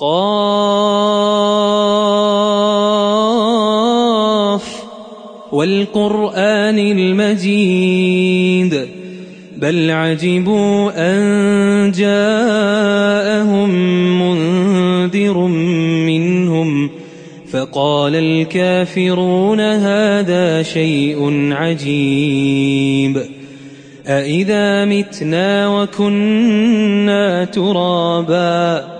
قاف والقرآن المجيد بل عجبوا أن جاءهم منذر منهم فقال الكافرون هذا شيء عجيب أإذا متنا وكنا ترابا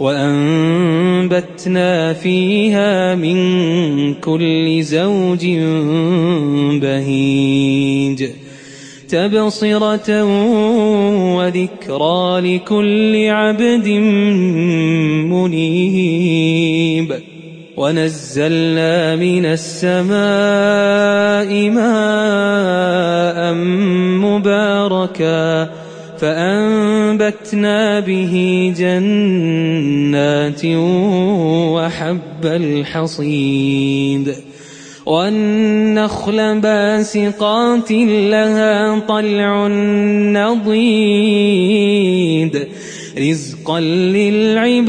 وأنبتنا فيها من كل زوج بهيج تبصرة وذكرى لكل عبد منيب ونزلنا من السماء ماء مباركا فأنبتنا به جنات وحب الحصيد والنخل باسقات لها طلع نضيد رزقا للعباد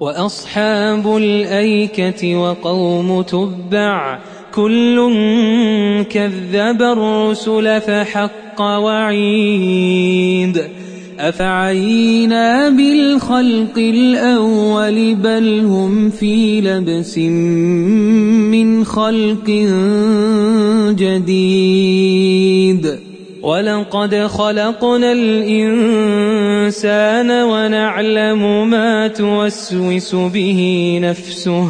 وأصحاب الأيكة وقوم تبع كل كذب الرسل فحق وعيد أفعينا بالخلق الأول بل هم في لبس من خلق جديد ولقد خلقنا الإنسان ونعلم ما توسوس به نفسه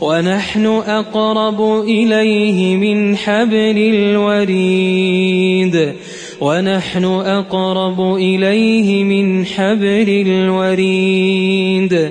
ونحن أقرب إليه من حبل الوريد ونحن أقرب إليه من حبل الوريد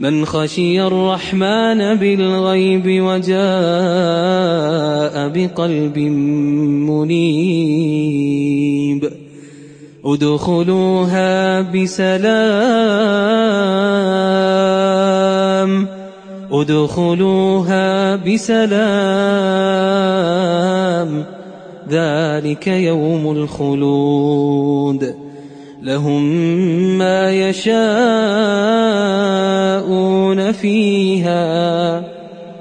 من خشي الرحمن بالغيب وجاء بقلب منيب. ادخلوها بسلام. ادخلوها بسلام. ذلك يوم الخلود. لهم ما يشاءون فيها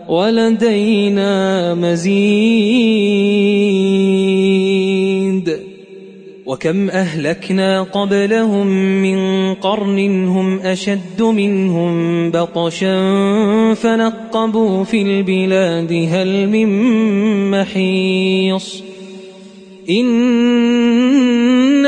ولدينا مزيد. وكم أهلكنا قبلهم من قرن هم أشد منهم بطشا فنقبوا في البلاد هل من محيص. إن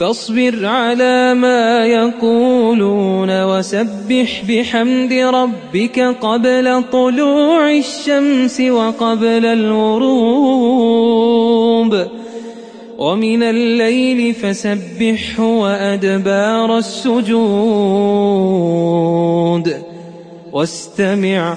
فاصبر على ما يقولون وسبح بحمد ربك قبل طلوع الشمس وقبل الغروب. ومن الليل فسبحه وأدبار السجود. واستمع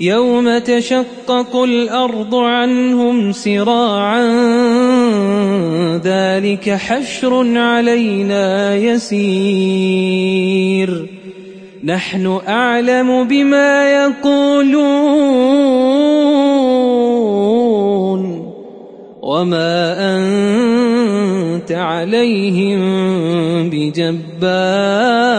يوم تشقق الأرض عنهم سراعا ذلك حشر علينا يسير. نحن أعلم بما يقولون وما أنت عليهم بجبار.